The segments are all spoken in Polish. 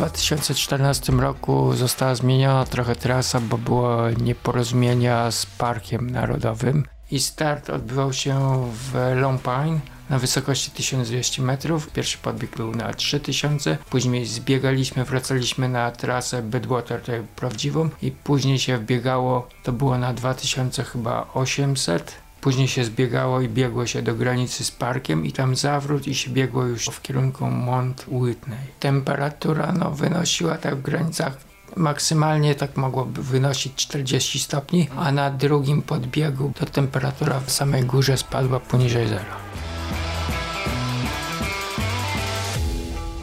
2014 roku została zmieniona trochę trasa, bo było nieporozumienia z Parkiem Narodowym i start odbywał się w Lompine na wysokości 1200 metrów. Pierwszy podbieg był na 3000, później zbiegaliśmy, wracaliśmy na trasę Bedwater, tę prawdziwą i później się wbiegało, to było na 2000 chyba 800. Później się zbiegało i biegło się do granicy z parkiem i tam zawrót i się biegło już w kierunku Mount Whitney. Temperatura no, wynosiła tak w granicach maksymalnie tak mogłoby wynosić 40 stopni, a na drugim podbiegu to temperatura w samej górze spadła poniżej zera.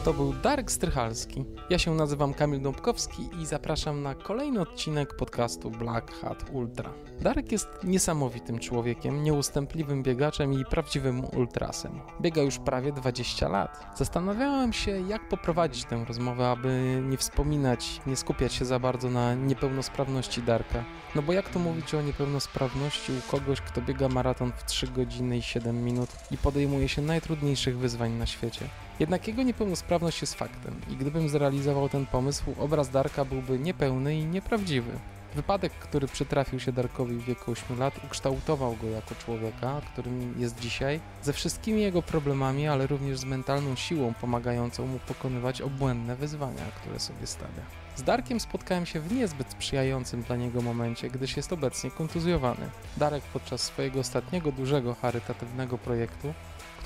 To był Darek Strychalski. Ja się nazywam Kamil Dąbkowski i zapraszam na kolejny odcinek podcastu Black Hat Ultra. Darek jest niesamowitym człowiekiem, nieustępliwym biegaczem i prawdziwym ultrasem. Biega już prawie 20 lat. Zastanawiałem się, jak poprowadzić tę rozmowę, aby nie wspominać, nie skupiać się za bardzo na niepełnosprawności Darka. No bo jak to mówić o niepełnosprawności u kogoś, kto biega maraton w 3 godziny i 7 minut i podejmuje się najtrudniejszych wyzwań na świecie? Jednak jego niepełnosprawność jest faktem i gdybym zrealizował ten pomysł, obraz Darka byłby niepełny i nieprawdziwy. Wypadek, który przytrafił się Darkowi w wieku 8 lat, ukształtował go jako człowieka, którym jest dzisiaj, ze wszystkimi jego problemami, ale również z mentalną siłą pomagającą mu pokonywać obłędne wyzwania, które sobie stawia. Z Darkiem spotkałem się w niezbyt sprzyjającym dla niego momencie, gdyż jest obecnie kontuzjowany. Darek podczas swojego ostatniego dużego charytatywnego projektu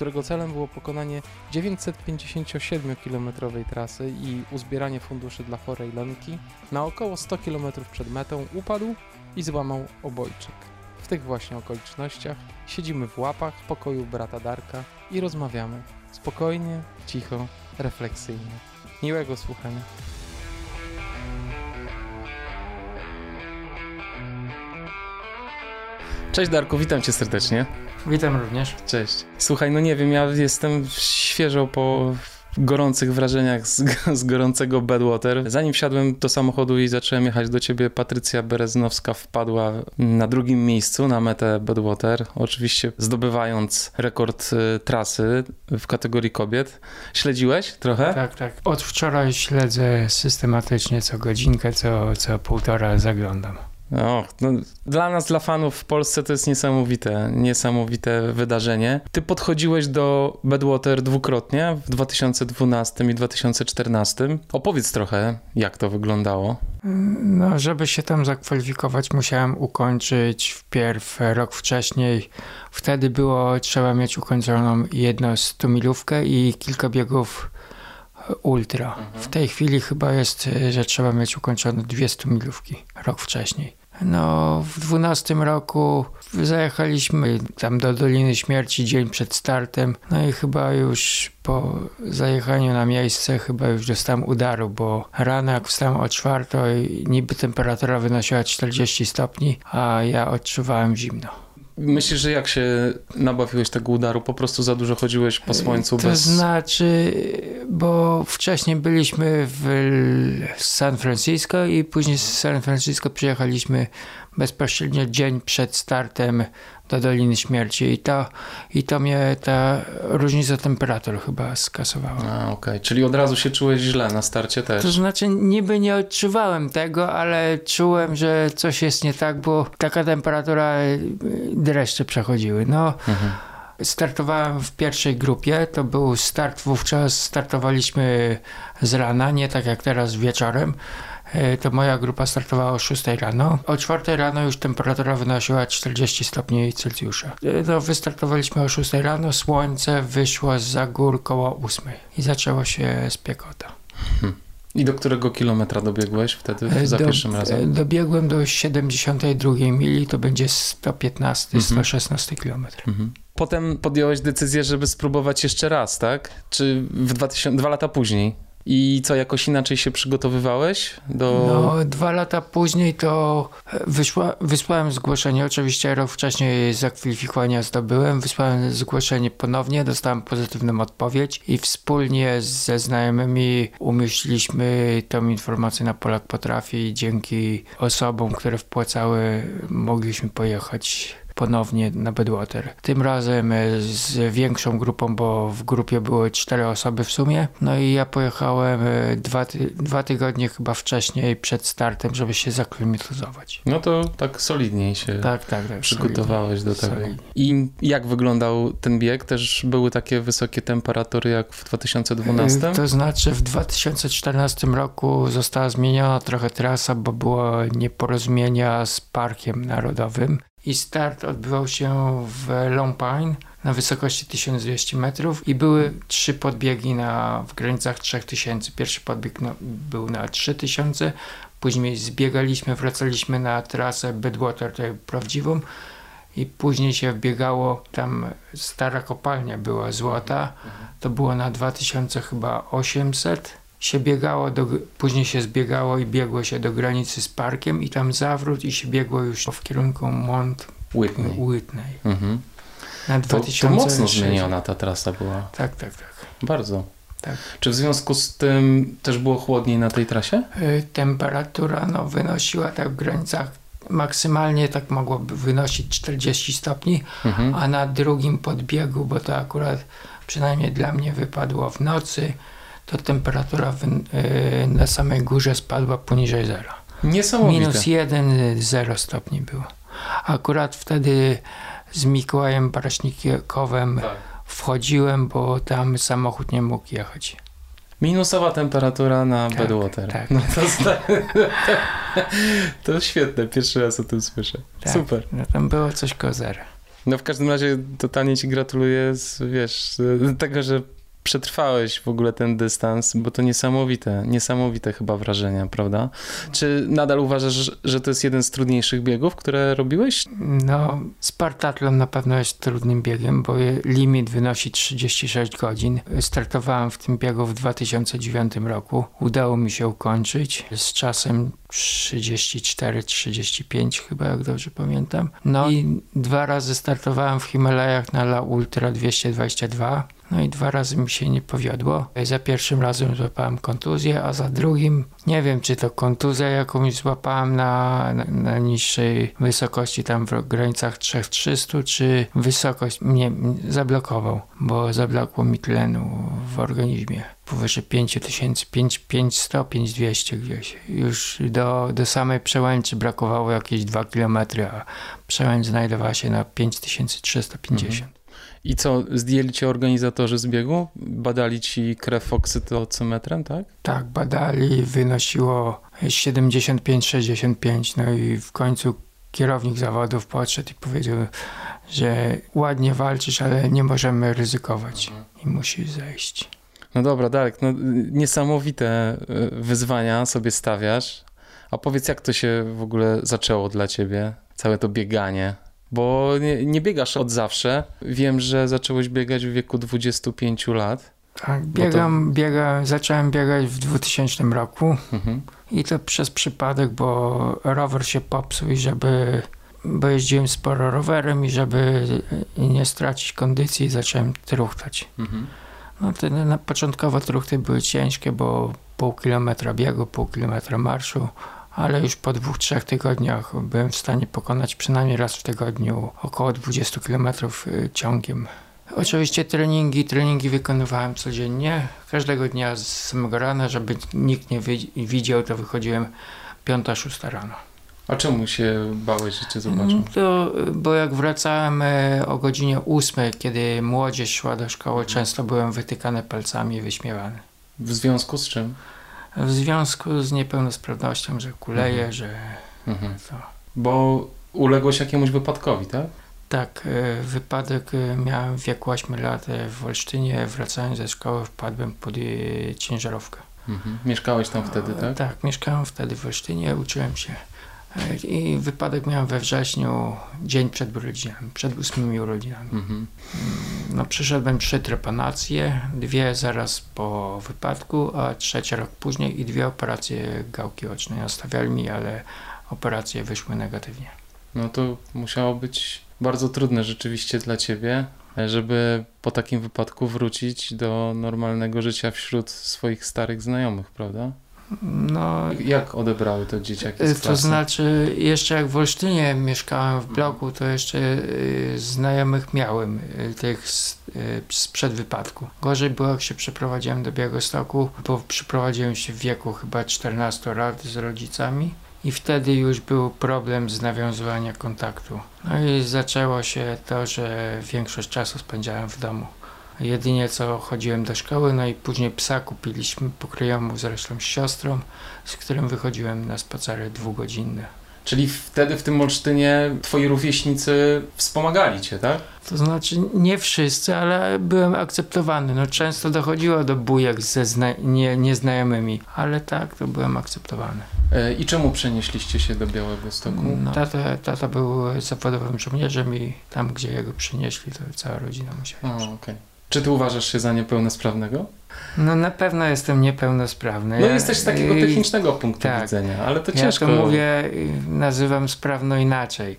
którego celem było pokonanie 957-kilometrowej trasy i uzbieranie funduszy dla chorej Lenki, na około 100 km przed metą upadł i złamał obojczyk. W tych właśnie okolicznościach siedzimy w łapach w pokoju brata Darka i rozmawiamy. Spokojnie, cicho, refleksyjnie. Miłego słuchania. Cześć Darku, witam cię serdecznie. Witam również. Cześć. Słuchaj, no nie wiem, ja jestem świeżo po gorących wrażeniach z, z, gorącego Bedwater. Zanim wsiadłem do samochodu i zacząłem jechać do ciebie, Patrycja Bereznowska wpadła na drugim miejscu na metę Bedwater, oczywiście zdobywając rekord y, trasy w kategorii kobiet. Śledziłeś trochę? Tak, tak. Od wczoraj śledzę systematycznie co godzinkę, co, co półtora zaglądam. Och, no, dla nas, dla fanów w Polsce to jest niesamowite, niesamowite wydarzenie. Ty podchodziłeś do Bedwater dwukrotnie w 2012 i 2014. Opowiedz trochę, jak to wyglądało. No, żeby się tam zakwalifikować, musiałem ukończyć wpierw rok wcześniej. Wtedy było trzeba mieć ukończoną jedną 100 milówkę i kilka biegów ultra. W tej chwili chyba jest, że trzeba mieć ukończone 200 milówki rok wcześniej. No, w 12 roku zajechaliśmy tam do Doliny Śmierci dzień przed startem. No i chyba już po zajechaniu na miejsce chyba już dostałem udaru, bo rano jak wstałem o czwartej, niby temperatura wynosiła 40 stopni, a ja odczuwałem zimno. Myślisz, że jak się nabawiłeś tego udaru? Po prostu za dużo chodziłeś po słońcu to bez... znaczy, bo wcześniej byliśmy w San Francisco i później z San Francisco przyjechaliśmy bezpośrednio dzień przed startem do Doliny Śmierci i to, i to mnie ta różnica temperatur chyba skasowała. A, okej. Okay. Czyli od razu się czułeś źle na starcie też? To znaczy niby nie odczuwałem tego, ale czułem, że coś jest nie tak, bo taka temperatura dreszcze przechodziły. No, mhm. Startowałem w pierwszej grupie, to był start wówczas, startowaliśmy z rana, nie tak jak teraz wieczorem. E, to moja grupa startowała o 6 rano. O 4 rano już temperatura wynosiła 40 stopni Celsjusza. E, no, wystartowaliśmy o 6 rano, słońce wyszło z gór koło 8 i zaczęło się spiekota. Hmm. I do którego kilometra dobiegłeś wtedy e, za do, pierwszym razem? Dobiegłem do 72 mili, to będzie 115, mhm. 116 kilometr. Mhm. Potem podjąłeś decyzję, żeby spróbować jeszcze raz, tak? Czy w 2000, dwa lata później? I co, jakoś inaczej się przygotowywałeś do... No, dwa lata później to wyszła, wysłałem zgłoszenie, oczywiście rok wcześniej zakwalifikowania zdobyłem, wysłałem zgłoszenie ponownie, dostałem pozytywną odpowiedź i wspólnie ze znajomymi umieściliśmy tą informację na Polak Potrafi. I dzięki osobom, które wpłacały, mogliśmy pojechać ponownie na Bedwater. Tym razem e, z większą grupą, bo w grupie były cztery osoby w sumie. No i ja pojechałem e, dwa, dwa tygodnie chyba wcześniej przed startem, żeby się zaklimatyzować. No to tak solidniej się tak, tak, tak, przygotowałeś solidnie. do tego. Solidnie. I jak wyglądał ten bieg? Też były takie wysokie temperatury jak w 2012? To znaczy w 2014 roku została zmieniona trochę trasa, bo było nieporozumienia z Parkiem Narodowym i start odbywał się w Lompine na wysokości 1200 metrów i były trzy podbiegi na, w granicach 3000. Pierwszy podbieg no, był na 3000, później zbiegaliśmy, wracaliśmy na trasę Bedwater, tutaj prawdziwą i później się wbiegało, tam stara kopalnia była złota, to było na 2000 chyba 800 się biegało, do, później się zbiegało i biegło się do granicy z parkiem i tam zawrót i się biegło już w kierunku Mont Whitney. Whitney. Mhm. Na 2006. to mocno zmieniona ta trasa była. Tak, tak, tak. Bardzo. Tak. Czy w związku z tym też było chłodniej na tej trasie? Y, temperatura no, wynosiła tak w granicach maksymalnie tak mogłoby wynosić 40 stopni, mhm. a na drugim podbiegu, bo to akurat przynajmniej dla mnie wypadło w nocy, to temperatura w, yy, na samej górze spadła poniżej zera. Niesamowite. Minus 1, 0 stopni było. Akurat wtedy z Mikołajem Baraśnikowem tak. wchodziłem, bo tam samochód nie mógł jechać. Minusowa temperatura na tak, Bedwater. Tak. No to, to świetne, pierwszy raz o tym słyszę. Tak, Super. No tam było coś kozera. No w każdym razie totalnie ci gratuluję z, wiesz, tego, że przetrwałeś w ogóle ten dystans, bo to niesamowite, niesamowite chyba wrażenia, prawda? Czy nadal uważasz, że to jest jeden z trudniejszych biegów, które robiłeś? No, Spartatlon na pewno jest trudnym biegiem, bo limit wynosi 36 godzin. Startowałem w tym biegu w 2009 roku. Udało mi się ukończyć z czasem 34-35 chyba, jak dobrze pamiętam. No i dwa razy startowałem w Himalajach na La Ultra 222 no i dwa razy mi się nie powiodło. Za pierwszym razem złapałem kontuzję, a za drugim nie wiem, czy to kontuzja jakąś złapałem na, na, na niższej wysokości, tam w granicach 3300, czy wysokość mnie zablokował, bo zablokło mi tlenu w organizmie powyżej 5000, 500, 5200 gdzieś. Już do, do samej przełęczy brakowało jakieś 2 km, a przełęcz znajdowała się na 5350. Mhm. I co, zdjęli cię organizatorzy zbiegu? Badali ci krew oksytocymetrem, tak? Tak, badali, wynosiło 75-65, no i w końcu kierownik zawodów podszedł i powiedział, że ładnie walczysz, ale nie możemy ryzykować mhm. i musisz zejść. No dobra, Darek, no niesamowite e, wyzwania sobie stawiasz. A powiedz, jak to się w ogóle zaczęło dla ciebie, całe to bieganie? Bo nie, nie biegasz od zawsze. Wiem, że zacząłeś biegać w wieku 25 lat. Tak, biegam, to... biega, zacząłem biegać w 2000 roku mhm. i to przez przypadek, bo rower się popsuł i żeby, bo jeździłem sporo rowerem i żeby nie stracić kondycji zacząłem truchtać. Mhm. No na początkowo truchty były ciężkie, bo pół kilometra biegu, pół kilometra marszu, ale już po dwóch, trzech tygodniach byłem w stanie pokonać przynajmniej raz w tygodniu około 20 km y, ciągiem. Oczywiście treningi, treningi wykonywałem codziennie, każdego dnia z samego rana, żeby nikt nie widział, to wychodziłem piąta, szósta rano. A czemu się bałeś, że cię zobaczą? Mm, to, bo jak wracałem e, o godzinie ósmej, kiedy młodzież szła do szkoły, często byłem wytykany palcami i wyśmiewany. W związku z czym? W związku z niepełnosprawnością, że kuleje, mhm. że mhm. to. Bo uległeś jakiemuś wypadkowi, tak? Tak, e, wypadek e, miałem w wieku 8 lat e, w Olsztynie, wracając ze szkoły wpadłem pod ciężarówkę. Mhm. Mieszkałeś tam wtedy, tak? Tak, mieszkałem wtedy w Olsztynie, uczyłem się i wypadek miałem we wrześniu, dzień przed urodzinami, przed ósmymi urodzinami. Mhm. Mm, no, przyszedłem trzy trepanacje, dwie zaraz po wypadku, a trzecia rok później i dwie operacje gałki ocznej. Nastawiali mi, ale operacje wyszły negatywnie. No to musiało być bardzo trudne rzeczywiście dla ciebie, żeby po takim wypadku wrócić do normalnego życia wśród swoich starych znajomych, prawda? No, Jak odebrały to dzieciaki z to klasy? znaczy, jeszcze jak w Olsztynie mieszkałem w bloku, to jeszcze y, znajomych miałem, y, tych z, y, sprzed wypadku. Gorzej było, jak się przeprowadziłem do Białegostoku, bo przeprowadziłem się w wieku chyba 14 lat z rodzicami. I wtedy już był problem z nawiązywania kontaktu. No i zaczęło się to, że większość czasu spędzałem w domu. Jedynie co chodziłem do szkoły, no i później psa kupiliśmy pokryjomu zresztą z siostrą, z którym wychodziłem na spacery dwugodzinne. Czyli wtedy w tym Olsztynie twoi rówieśnicy wspomagali cię, tak? To znaczy nie wszyscy, ale byłem akceptowany. No często dochodziło do bujek ze zna- nie, nieznajomymi, ale tak, to byłem akceptowany. E, I czemu przenieśliście się do Białego Stoku? No, tata, tata był zawodowym żołnierzem i tam, gdzie jego przynieśli, to cała rodzina musiała. O, okej. Czy ty uważasz się za niepełnosprawnego? No na pewno jestem niepełnosprawny. No Ja- jesteś z takiego technicznego punktu tak. widzenia, ale to Ja ciężko. to mówię, nazywam sprawno inaczej.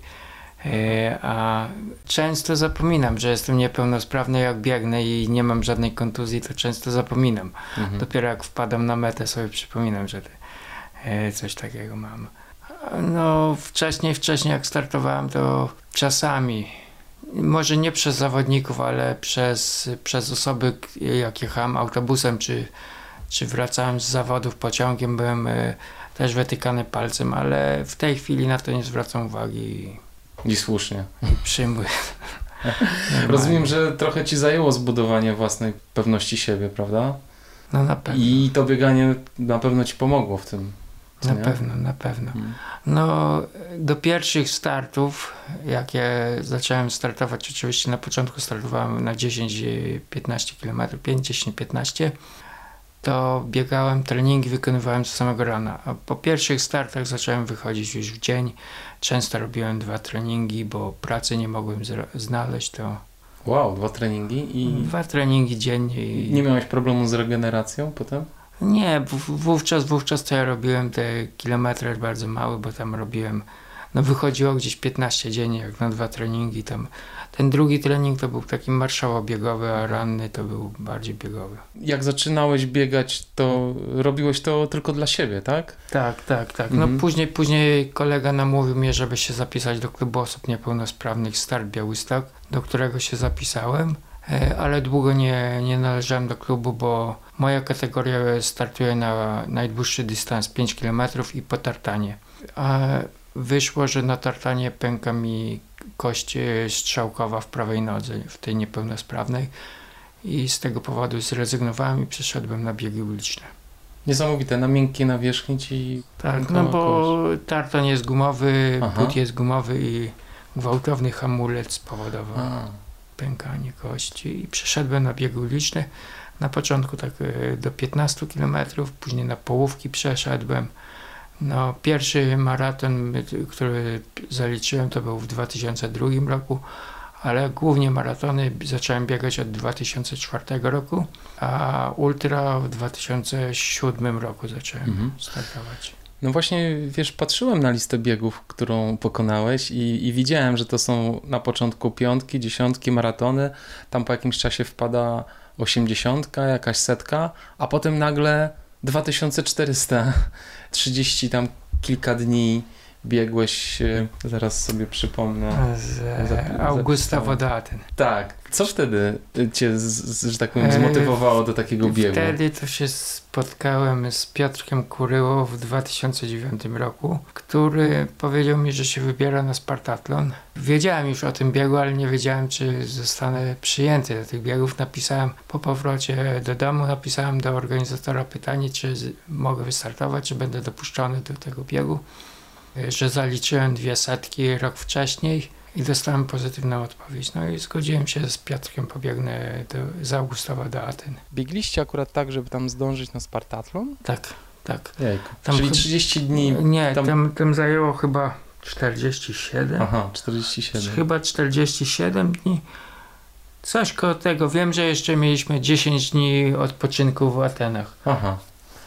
E, A często zapominam, że jestem niepełnosprawny, jak biegnę i nie mam żadnej kontuzji, to często zapominam. Mhm. Dopiero jak wpadam na metę, sobie przypominam, że e, coś takiego mam. No, wcześniej, wcześniej jak startowałem, to czasami, może nie przez zawodników, ale przez, przez osoby, jak jechałem autobusem, czy, czy wracałem z zawodów pociągiem, byłem e, też wytykany palcem, ale w tej chwili na to nie zwracam uwagi I słusznie. i przyjmuję. Rozumiem, że trochę ci zajęło zbudowanie własnej pewności siebie, prawda? No na pewno, I to bieganie na pewno ci pomogło w tym. Na nie? pewno, na pewno. Mhm. No, do pierwszych startów, jakie zacząłem startować, oczywiście na początku startowałem na 10-15 km, 5, 10, 15, to biegałem, treningi wykonywałem z samego rana. A po pierwszych startach zacząłem wychodzić już w dzień. Często robiłem dwa treningi, bo pracy nie mogłem znaleźć, to Wow, dwa treningi i dwa treningi dziennie. I... nie miałeś problemu z regeneracją potem? Nie, wówczas, wówczas to ja robiłem te kilometry bardzo małe, bo tam robiłem, no wychodziło gdzieś 15 dziennie, jak na dwa treningi tam. Ten drugi trening to był taki marszało-biegowy, a ranny to był bardziej biegowy. Jak zaczynałeś biegać, to robiłeś to tylko dla siebie, tak? Tak, tak, tak. Mhm. No później, później kolega namówił mnie, żeby się zapisać do klubu osób niepełnosprawnych Start Białystok, do którego się zapisałem, e, ale długo nie, nie należałem do klubu, bo moja kategoria startuje na najdłuższy dystans 5 km i po tartanie. A wyszło, że na tartanie pęka mi kość e, strzałkowa w prawej nodze, w tej niepełnosprawnej i z tego powodu zrezygnowałem i przeszedłem na biegi uliczne. Niesamowite, na miękkiej nawierzchni ci... Tak, no bo tartan jest gumowy, Aha. but jest gumowy i gwałtowny hamulec spowodował A, pękanie kości i przeszedłem na biegi uliczne. Na początku tak e, do 15 km, później na połówki przeszedłem. No, pierwszy maraton, który zaliczyłem, to był w 2002 roku, ale głównie maratony zacząłem biegać od 2004 roku, a ultra w 2007 roku zacząłem mhm. startować. No właśnie, wiesz, patrzyłem na listę biegów, którą pokonałeś i, i widziałem, że to są na początku piątki, dziesiątki, maratony, tam po jakimś czasie wpada osiemdziesiątka, jakaś setka, a potem nagle 2400, 30 tam kilka dni biegłeś, e, zaraz sobie przypomnę. Z Zapi- Augusta. Wodatyn. Tak, co wtedy cię, z, że tak powiem, E, zmotywowało do takiego biegu? Wtedy to się spotkałem z Piotrkiem Kuryło w 2009 roku, który powiedział mi, że się wybiera na Spartatlon. Wiedziałem już o tym biegu, ale nie wiedziałem, czy zostanę przyjęty do tych biegów. Napisałem po powrocie do domu, napisałem do organizatora pytanie, czy mogę wystartować, czy będę dopuszczony do tego biegu. E, Że zaliczyłem dwie setki rok wcześniej i dostałem pozytywną odpowiedź. No i zgodziłem się z Piotrkiem, pobiegnę do, z Augustowa do Atyn. Biegliście akurat tak, żeby tam zdążyć na Spartatlon? Tak, tak. Tam Czyli chyba- 30 dni. Nie, tam- tam, tam zajęło chyba 47. Aha, 47. Chyba 47 dni. Coś koło tego. Wiem, że jeszcze mieliśmy 10 dni odpoczynku w Atenach. Aha.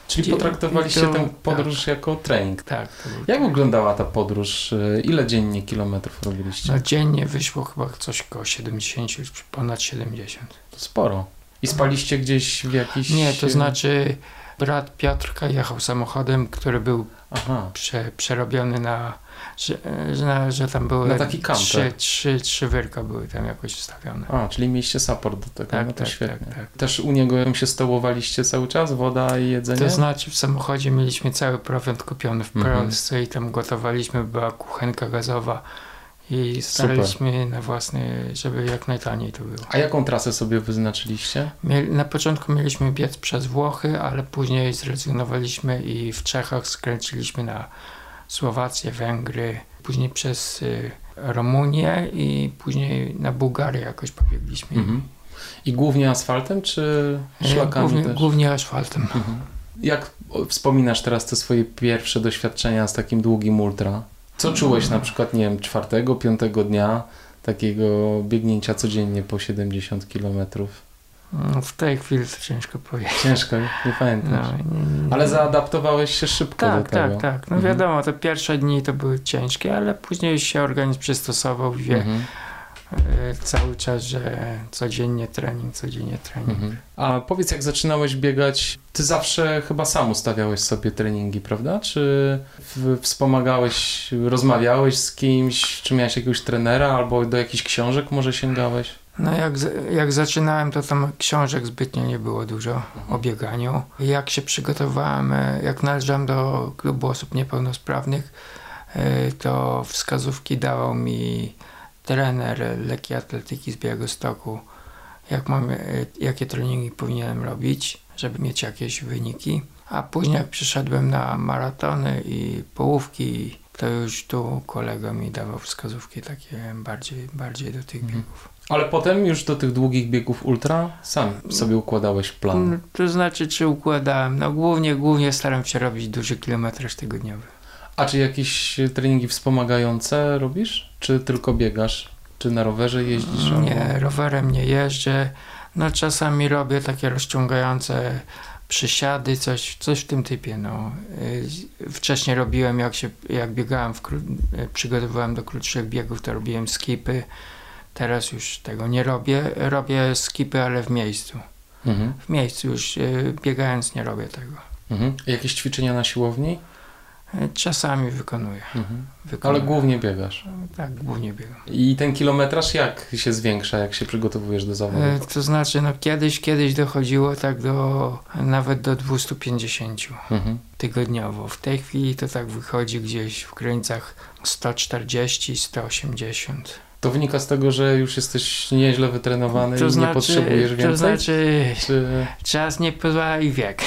Czyli potraktowaliście to- tę podróż jako trening. Tak. Jak wyglądała ta podróż? E, Ile dziennie kilometrów robiliście? no, dziennie wyszło chyba coś koło 70, czy ponad 70. To sporo. I spaliście gdzieś w jakiś... Nie, to znaczy Brat Piotrka jechał samochodem, który był prze, przerobiony na, że, że, że tam były Na taki trzy, trzy, trzy wyrka były tam jakoś ustawione. A, czyli mieliście support do tego, Tak, no to tak, świetnie. tak, tak. Też u niego się stołowaliście cały czas, woda i jedzenie? To znaczy w samochodzie mieliśmy cały prowiant kupiony w Mhm. Polsce i tam gotowaliśmy, była kuchenka gazowa i staraliśmy na własny, żeby jak najtaniej to było. A jaką trasę sobie wyznaczyliście? Mieli, na początku mieliśmy biec przez Włochy, ale później zrezygnowaliśmy i w Czechach skręciliśmy na Słowację, Węgry, później przez y, Rumunię i później na Bułgarię jakoś pobiegliśmy. Mhm. I głównie asfaltem, czy Y, szlakami głównie, też? głównie asfaltem. Mhm. Jak wspominasz teraz te swoje pierwsze doświadczenia z takim długim ultra? Co czułeś na przykład, nie wiem, czwartego, piątego dnia takiego biegnięcia codziennie po 70 kilometrów? Mm, W tej chwili to ciężko powiedzieć. Ciężko, nie pamiętasz. No, nie- Ale zaadaptowałeś się szybko do Tak, tego. tak, tak. No Mhm. wiadomo, te pierwsze dni to były ciężkie, ale później się organizm przystosował i wie Mhm. y, cały czas, że codziennie trening, codziennie trening. Mhm. A powiedz, jak zaczynałeś biegać, ty zawsze chyba sam ustawiałeś sobie treningi, prawda? Czy wspomagałeś, rozmawiałeś z kimś, czy miałeś jakiegoś trenera, albo do jakichś książek może sięgałeś? No jak, jak zaczynałem, to tam książek zbytnio nie było dużo o bieganiu. Jak się przygotowałem, e, jak należałem do klubu osób niepełnosprawnych, e, to wskazówki dawał mi trener lekkiej atletyki z Białegostoku, jak mam, e, jakie treningi powinienem robić, żeby mieć jakieś wyniki. A później jak przyszedłem na maratony i połówki, to już tu kolega mi dawał wskazówki takie bardziej, bardziej do tych Mhm. biegów. Ale potem już do tych długich biegów ultra sam sobie układałeś plan. Mm, To znaczy, czy układałem? No głównie, głównie staram się robić duży kilometraż tygodniowy. A czy jakieś treningi wspomagające robisz? Czy tylko biegasz? Czy na rowerze jeździsz? Nie, rowerem nie jeżdżę. No czasami robię takie rozciągające przysiady, coś, coś w tym typie. No. Y, Wcześniej robiłem, jak, się, jak biegałem, w, y, przygotowywałem do krótszych biegów, to robiłem skipy. Teraz już tego nie robię. Robię skipy, ale w miejscu. Mhm. W miejscu już y, biegając nie robię tego. Mhm. Jakieś ćwiczenia na siłowni? Y, Czasami wykonuję. Mhm. wykonuję. Ale głównie biegasz. Tak, głównie biegam. I ten kilometraż jak się zwiększa, jak się przygotowujesz do zawodu? To znaczy, no kiedyś, kiedyś dochodziło tak do, nawet do 250 Mhm. tygodniowo. W tej chwili to tak wychodzi gdzieś w granicach 140-180. To wynika z tego, że już jesteś nieźle wytrenowany i nie potrzebujesz więcej? To znaczy, Czy... czas nie pozwala i wiek.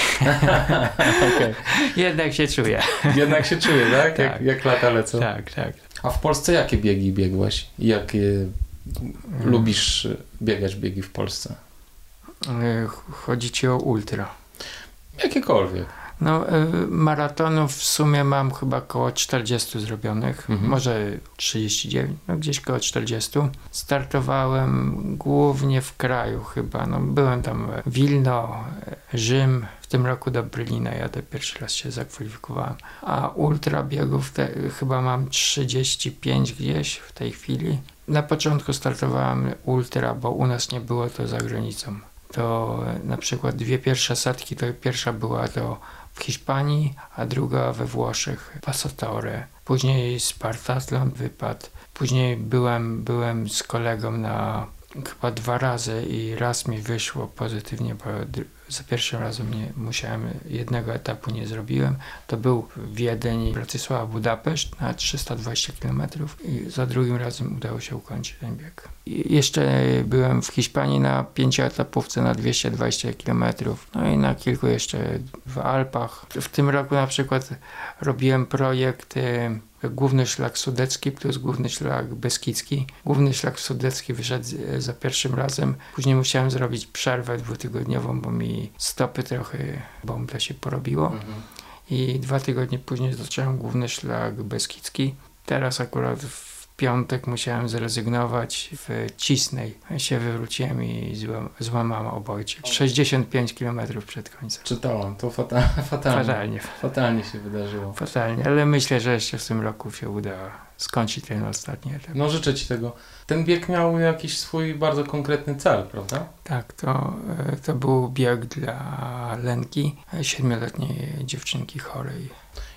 Jednak się czuję. Jednak się czuję, tak? Jak, Tak. jak lata lecą. Tak, tak. A w Polsce jakie biegi biegłeś? Jakie lubisz biegać biegi w Polsce? E, Chodzi ci o ultra. Jakiekolwiek. No, e, maratonów w sumie mam chyba około 40 zrobionych, Mhm. może 39, no gdzieś koło 40. Startowałem głównie w kraju chyba, no byłem tam Wilno, Rzym, w tym roku do Berlina jadę, pierwszy raz się zakwalifikowałem. A ultra biegów te, chyba mam 35 gdzieś w tej chwili. Na początku startowałem ultra, bo u nas nie było to za granicą. To na przykład dwie pierwsze setki, to pierwsza była to Hiszpanii, a druga we Włoszech, Passatore. Później Spartathlon wypadł. Później byłem, byłem z kolegą na chyba dwa razy i raz mi wyszło pozytywnie, bo za pierwszym razem nie musiałem, jednego etapu nie zrobiłem. To był Wiedeń, Bratysława, Budapeszt na 320 km i za drugim razem udało się ukończyć ten bieg. I jeszcze byłem w Hiszpanii na pięcioetapówce na 220 km, no i na kilku jeszcze w Alpach. W tym roku na przykład robiłem projekt Główny Szlak Sudecki plus Główny Szlak Beskidzki. Główny Szlak Sudecki wyszedł z- za pierwszym razem. Później musiałem zrobić przerwę dwutygodniową, bo mi stopy trochę bąble się porobiło. I dwa tygodnie później zacząłem Główny Szlak Beskidzki. Teraz akurat w piątek musiałem zrezygnować w Cisnej. się wywróciłem i złam, złamałem obojczyk. 65 km przed końcem. Czytałam, to fata fatalnie. Fatalnie, Fatalnie się wydarzyło. fatalnie, ale myślę, że jeszcze w tym roku się uda skończyć ten ostatni etap. No życzę Ci tego. Ten bieg miał jakiś swój bardzo konkretny cel, prawda? Tak, to, e, to był bieg dla Lenki, siedmioletniej dziewczynki chorej.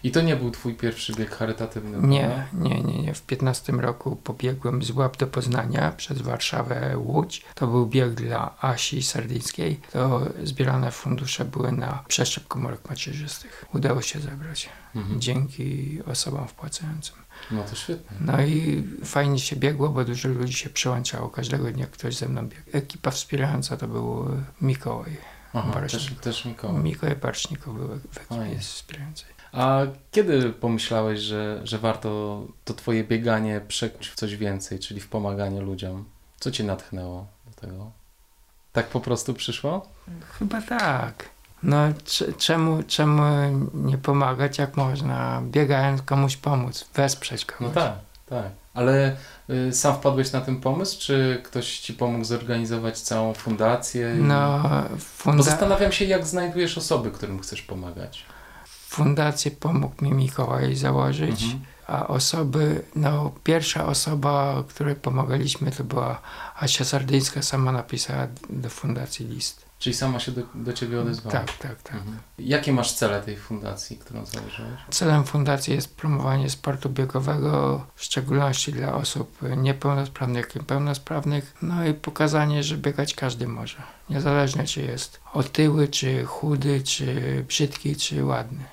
I to nie był Twój pierwszy bieg charytatywny? Nie, prawda? nie, nie, nie. W 15 roku pobiegłem z Łap do Poznania przez Warszawę, Łódź. To był bieg dla Asi Sardyńskiej. To zbierane fundusze były na przeszczep komórek macierzystych. Udało się zebrać Mhm. dzięki osobom wpłacającym. No to świetnie. No i fajnie się biegło, bo dużo ludzi się przyłączało. Każdego dnia ktoś ze mną biegł. Ekipa wspierająca to był Mikołaj. Aha, też, też Mikołaj. Mikołaj Barcznikow był w ekipie wspierającej. A kiedy pomyślałeś, że, że warto to Twoje bieganie przekuć w coś więcej, czyli w pomaganie ludziom? Co Cię natchnęło do tego? Tak po prostu przyszło? Chyba tak. No cze- czemu, czemu nie pomagać, jak można biegając komuś pomóc, wesprzeć No kogoś. tak, tak. Ale y, sam wpadłeś na ten pomysł, czy ktoś Ci pomógł zorganizować całą fundację? i- No, Bo funda- zastanawiam się, jak znajdujesz osoby, którym chcesz pomagać. Fundację pomógł mi Mikołaj założyć, Mhm. a osoby, no pierwsza osoba, której pomagaliśmy to była Asia Sardyńska, sama napisała do fundacji list. Czyli sama się do, do Ciebie odezwała? Tak, tak, tak. Mhm. Jakie masz cele tej fundacji, którą założyłeś? Celem fundacji jest promowanie sportu biegowego, w szczególności dla osób niepełnosprawnych i pełnosprawnych, no i pokazanie, że biegać każdy może. Niezależnie czy jest otyły, czy chudy, czy brzydki, czy ładny.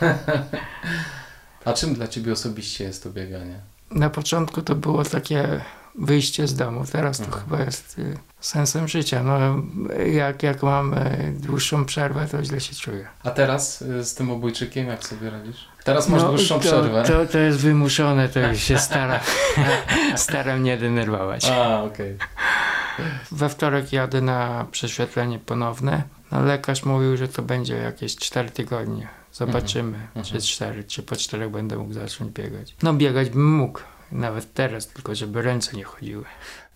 A czym dla Ciebie osobiście jest to bieganie? Na początku to było takie wyjście z domu, teraz to Mhm. chyba jest y, sensem życia. No, jak, jak mam y, dłuższą przerwę, to źle się czuję. A teraz y, z tym obojczykiem jak sobie radzisz? Teraz masz No, dłuższą to, przerwę. To, to jest wymuszone, to już się staram, staram nie denerwować. A, okej. We wtorek jadę na prześwietlenie ponowne. No, lekarz mówił, że to będzie jakieś 4 tygodnie. Zobaczymy, Mhm. czy 4, czy po 4 będę mógł zacząć biegać. No biegać bym mógł, nawet teraz, tylko żeby ręce nie chodziły.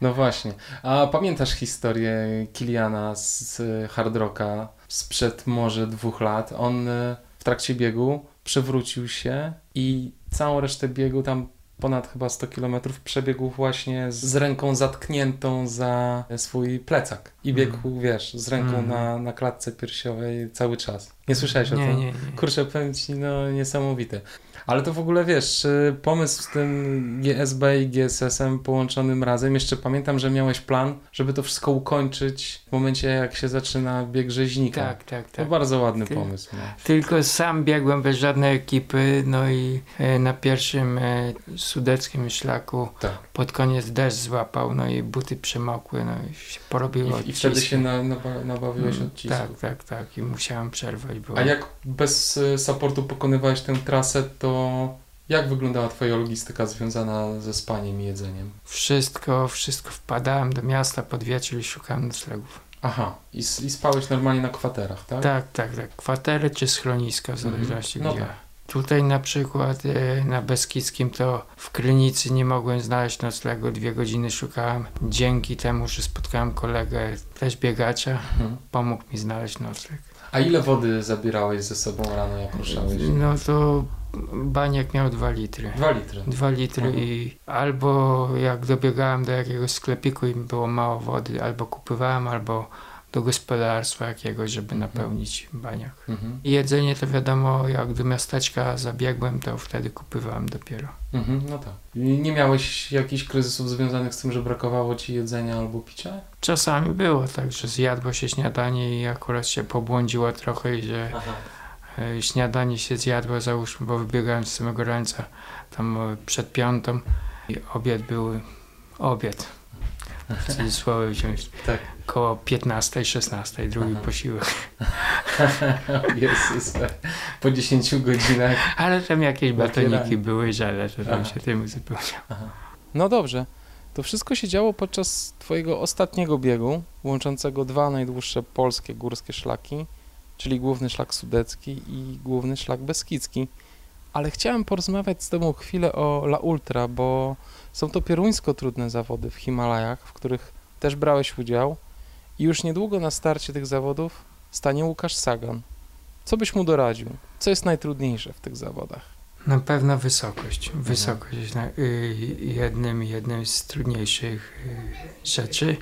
No właśnie. A pamiętasz historię Kiliana z Hard Rocka sprzed może dwóch lat? On y, w trakcie biegu przewrócił się i całą resztę biegu, tam ponad chyba 100 km, przebiegł właśnie z ręką zatkniętą za swój plecak. I biegł, Mhm. wiesz, z ręką Mhm. na, na klatce piersiowej cały czas. Nie słyszałeś o nie, tym? nie, nie. Kurczę, powiem Ci, no niesamowite. Ale to w ogóle, wiesz, y, pomysł z tym GSB i GSS-em połączonym razem, jeszcze pamiętam, że miałeś plan, żeby to wszystko ukończyć w momencie, jak się zaczyna bieg rzeźnika. Tak, tak, To tak. bardzo ładny Ty- pomysł. No. Tylko sam biegłem bez żadnej ekipy, no i e, na pierwszym e, sudeckim szlaku Tak. Pod koniec deszcz złapał, no i buty przemokły, no i się porobiło I, I wtedy odciski. się na, nawa- nabawiłeś Mm, odcisków. Tak, tak, tak i musiałem przerwać, bo... A jak bez y, supportu pokonywałeś tę trasę, to jak wyglądała Twoja logistyka związana ze spaniem i jedzeniem? Wszystko, wszystko wpadałem do miasta pod wieczór i szukałem noclegów. Aha, i, i spałeś normalnie na kwaterach, tak? Tak, tak, tak. Kwatery czy schroniska, w Mhm. zależności No gdzie. tak. Tutaj na przykład e, na Beskidzkim to w Krynicy nie mogłem znaleźć noclegu, dwie godziny szukałem. Dzięki temu, że spotkałem kolegę, też biegacza, Mhm. pomógł mi znaleźć nocleg. A ile wody zabierałeś ze sobą rano, jak ruszałeś? No to baniak miał dwa litry. Dwa litry. Dwa litry Mhm. i albo jak dobiegałem do jakiegoś sklepiku i było mało wody, albo kupywałem, albo do gospodarstwa jakiegoś, żeby napełnić baniak. Mhm. I jedzenie to wiadomo, jak do miasteczka zabiegłem, to wtedy kupywałem dopiero. Mhm, no tak. I nie miałeś jakichś kryzysów związanych z tym, że brakowało ci jedzenia albo picia? Czasami było tak, że zjadło się śniadanie i akurat się pobłądziło trochę i że Aha. e, śniadanie się zjadło, załóżmy, bo wybiegałem z samego rańca tam e, przed piątą i obiad był obiad. W cudzysłowie wziąć Tak. koło 15-16, drugi Aha. posiłek. Jezus, po 10 godzinach. Ale tam jakieś batoniki były, że ale to tam Aha. się tym uzupełniało. No dobrze. To wszystko się działo podczas Twojego ostatniego biegu, łączącego dwa najdłuższe polskie górskie szlaki, czyli główny szlak sudecki i główny szlak beskidzki. Ale chciałem porozmawiać z Tobą chwilę o La Ultra, bo są to pieruńsko trudne zawody w Himalajach, w których też brałeś udział i już niedługo na starcie tych zawodów stanie Łukasz Sagan. Co byś mu doradził? Co jest najtrudniejsze w tych zawodach? Na pewno wysokość. Wysokość jest y, jednym, jednym z trudniejszych y, rzeczy.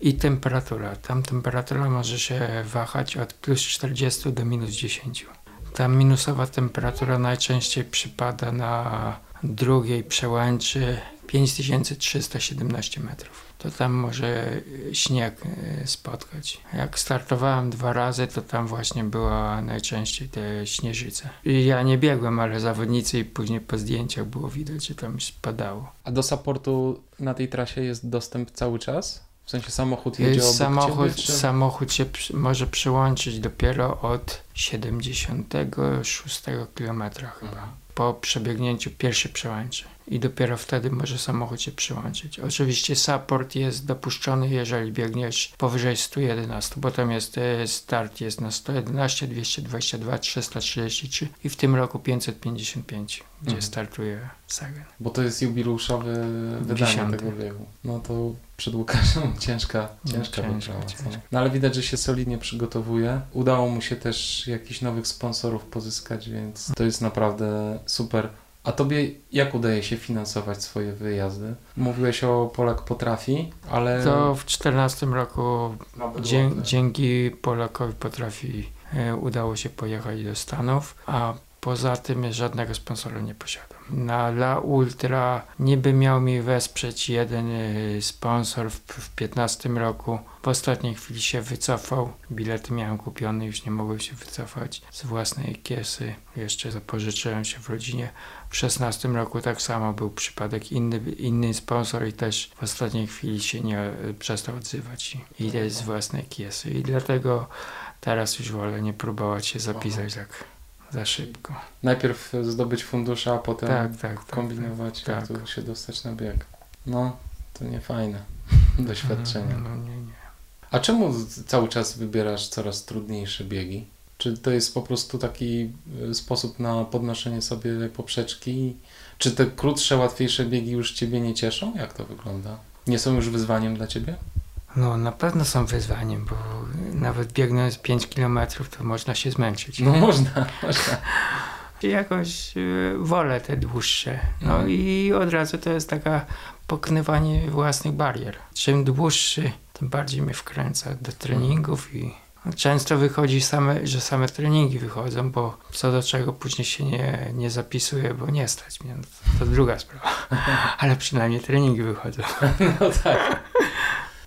I temperatura. Tam temperatura może się wahać od plus 40 do minus 10. Ta minusowa temperatura najczęściej przypada na drugiej przełęczy 5317 metrów. To tam może śnieg e, spotkać. Jak startowałem dwa razy, to tam właśnie była najczęściej te śnieżyce. I ja nie biegłem, ale zawodnicy i później po zdjęciach było widać, że tam spadało. A do supportu na tej trasie jest dostęp cały czas? W sensie samochód jedzie obok samochód, ciebie, czy... samochód się przy, może przyłączyć dopiero od 76 km chyba. Po przebiegnięciu pierwszej przełęczy. I dopiero wtedy może samochód się przyłączyć. Oczywiście support jest dopuszczony, jeżeli biegniesz powyżej 111, bo tam jest e, start jest na 111, 222, 333 i w tym roku 555, gdzie Mhm. startuje Sagan. Bo to jest jubileuszowe wydanie Dziesiąte. tego biegu. No to przed Łukaszem ciężka, No, ciężka ciężko, wyprawa. co? ciężko. No ale widać, że się solidnie przygotowuje. Udało mu się też jakichś nowych sponsorów pozyskać, więc to jest naprawdę super. A tobie jak udaje się finansować swoje wyjazdy? Mówiłeś o Polak potrafi, ale... To w 14 roku Dzie- dzięki Polakowi potrafi, e, udało się pojechać do Stanów, a poza tym żadnego sponsora nie posiadam. Na La Ultra niby miał mi wesprzeć jeden e, sponsor w, w 15 roku. W ostatniej chwili się wycofał. Bilety miałem kupione, już nie mogłem się wycofać z własnej kiesy. Jeszcze zapożyczyłem się w rodzinie. W 16 roku tak samo był przypadek. Inny, inny sponsor i też w ostatniej chwili się nie e, przestał odzywać i z własnej kiesy. I dlatego teraz już wolę nie próbować się zapisać tak za szybko. Najpierw zdobyć fundusze, a potem Tak, tak, tak. kombinować, jak tak. tu się dostać na bieg. No, to nie fajne doświadczenie. No, nie, nie. A czemu cały czas wybierasz coraz trudniejsze biegi? Czy to jest po prostu taki y, sposób na podnoszenie sobie poprzeczki? Czy te krótsze, łatwiejsze biegi już Ciebie nie cieszą? Jak to wygląda? Nie są już wyzwaniem dla Ciebie? No na pewno są wyzwaniem, bo nawet biegnąc 5 km to można się zmęczyć. No można, można. I Jakoś y, wolę te dłuższe. No Mhm. i od razu to jest taka pokonywanie własnych barier. Czym dłuższy, tym bardziej mnie wkręca do treningów i często wychodzi same, że same treningi wychodzą, bo co do czego później się nie, nie zapisuję, bo nie stać mnie. No to, to druga sprawa. Ale przynajmniej treningi wychodzą. No tak.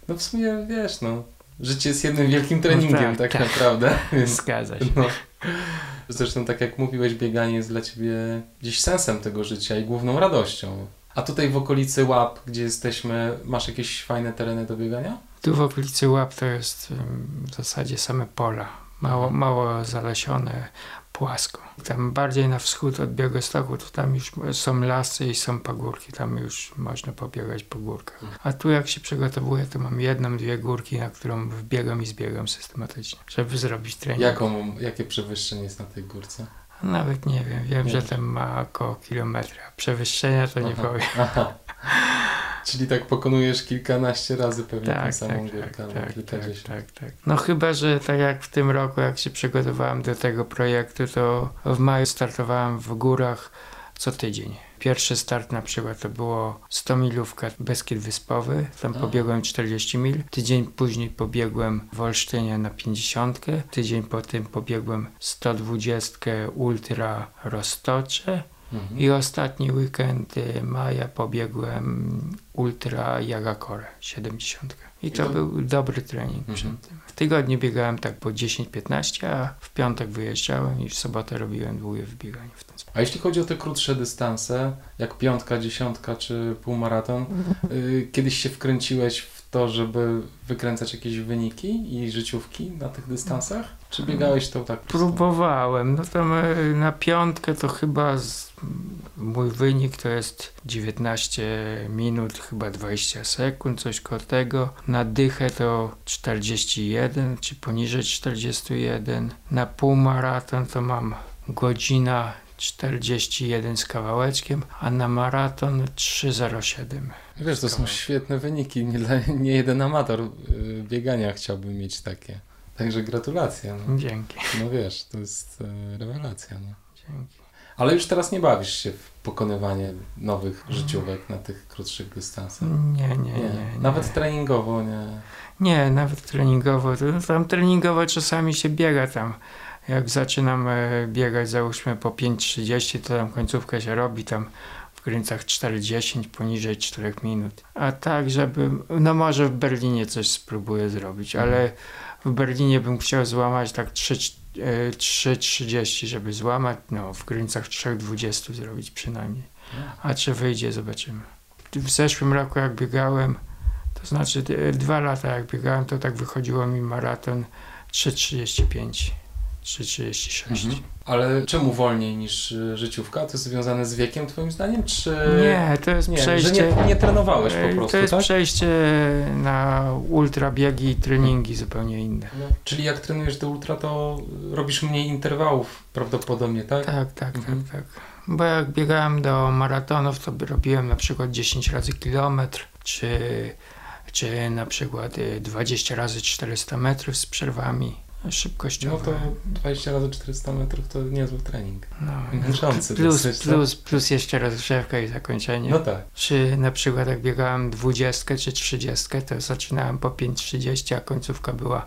No w sumie wiesz, no. Życie jest jednym wielkim treningiem, tak, tak, tak. naprawdę. Więc, Zgadza się. no. Zresztą tak jak mówiłeś, bieganie jest dla Ciebie gdzieś sensem tego życia i główną radością. A tutaj w okolicy Łap, gdzie jesteśmy, masz jakieś fajne tereny do biegania? Tu w okolicy Łap to jest w zasadzie same pola. Mało, mało zalesione, płasko. Tam bardziej na wschód od Białegostoku to tam już są lasy i są pagórki. Tam już można pobiegać po górkach. A tu jak się przygotowuję, to mam jedną, dwie górki, na którą wbiegam i zbiegam systematycznie, żeby zrobić trening. Jaką, jakie przewyższenie jest na tej górce? Nawet nie wiem. Wiem, Nie że tam ma około kilometra. Przewyższenia to nie Aha. powiem. Aha. Czyli tak pokonujesz kilkanaście razy pewnie Tak, samą tak, górkę, tak, albo tak, tak, kilkadziesiąt. tak, tak. No chyba, że tak jak w tym roku, jak się przygotowałem do tego projektu, to w maju startowałem w górach co tydzień. Pierwszy start na przykład to było 100 milówka Beskid Wyspowy, tam A. pobiegłem 40 mil. Tydzień później pobiegłem w Olsztynie na 50. Tydzień po tym pobiegłem 120 Ultra Roztocze. Mhm. I ostatni weekend y, maja pobiegłem Ultra Jagakore 70. I to był dobry trening Mhm. przed tym. W tygodniu biegałem tak po 10-15, a w piątek wyjeżdżałem i w sobotę robiłem długie wbieganie w ten sposób. A jeśli chodzi o te krótsze dystanse, jak piątka, dziesiątka czy półmaraton, y, kiedyś się wkręciłeś w to, żeby wykręcać jakieś wyniki i życiówki na tych dystansach? Czy biegałeś to tak? Próbowałem, no tam e, na piątkę to chyba z, mój wynik to jest 19 minut, chyba 20 sekund, coś koło tego. Na dychę to 41, czy poniżej 41. Na półmaraton to mam godzina 41 z kawałeczkiem, a na maraton 3,07. Wiesz, to są świetne wyniki. Nie, nie jeden amator y, biegania chciałby mieć takie. Także gratulacje. No, Dzięki, no wiesz, to jest y, rewelacja. No. dzięki. Ale już teraz nie bawisz się w pokonywanie nowych życiówek na tych krótszych dystansach? Nie, nie, nie. nie, Nawet treningowo nie? Nie, nawet treningowo. Tam treningowo czasami się biega tam. Jak zaczynam e, biegać załóżmy po 5.30, to tam końcówkę się robi tam w granicach 4.10, poniżej 4 minut. A tak, żeby, no może w Berlinie coś spróbuję zrobić, Mhm. ale w Berlinie bym chciał złamać tak 3, e, 3.30, żeby złamać, no w granicach 3.20 zrobić przynajmniej. A czy wyjdzie, zobaczymy. W zeszłym roku jak biegałem, to znaczy d- dwa lata jak biegałem, to tak wychodziło mi maraton 3.35, 3.36. Mhm. Ale czemu wolniej niż y, życiówka? To jest związane z wiekiem twoim zdaniem, czy... Nie, to jest nie przejście... że nie, nie trenowałeś po prostu, To jest tak? przejście na ultrabiegi i treningi zupełnie inne. No, czyli jak trenujesz do ultra, to robisz mniej interwałów prawdopodobnie, tak? Tak, tak, Mhm. tak, tak. Bo jak biegałem do maratonów, to robiłem na przykład 10 razy kilometr, czy, czy na przykład y, 20 razy 400 metrów z przerwami No szybkościowe. to 20 razy 400 metrów to niezły trening. No, Męczący plus, dosyć, tak? plus, plus jeszcze rozgrzewka i zakończenie. No tak. Czy na przykład jak biegałem 20 czy 30, to zaczynałem po 5.30, a końcówka była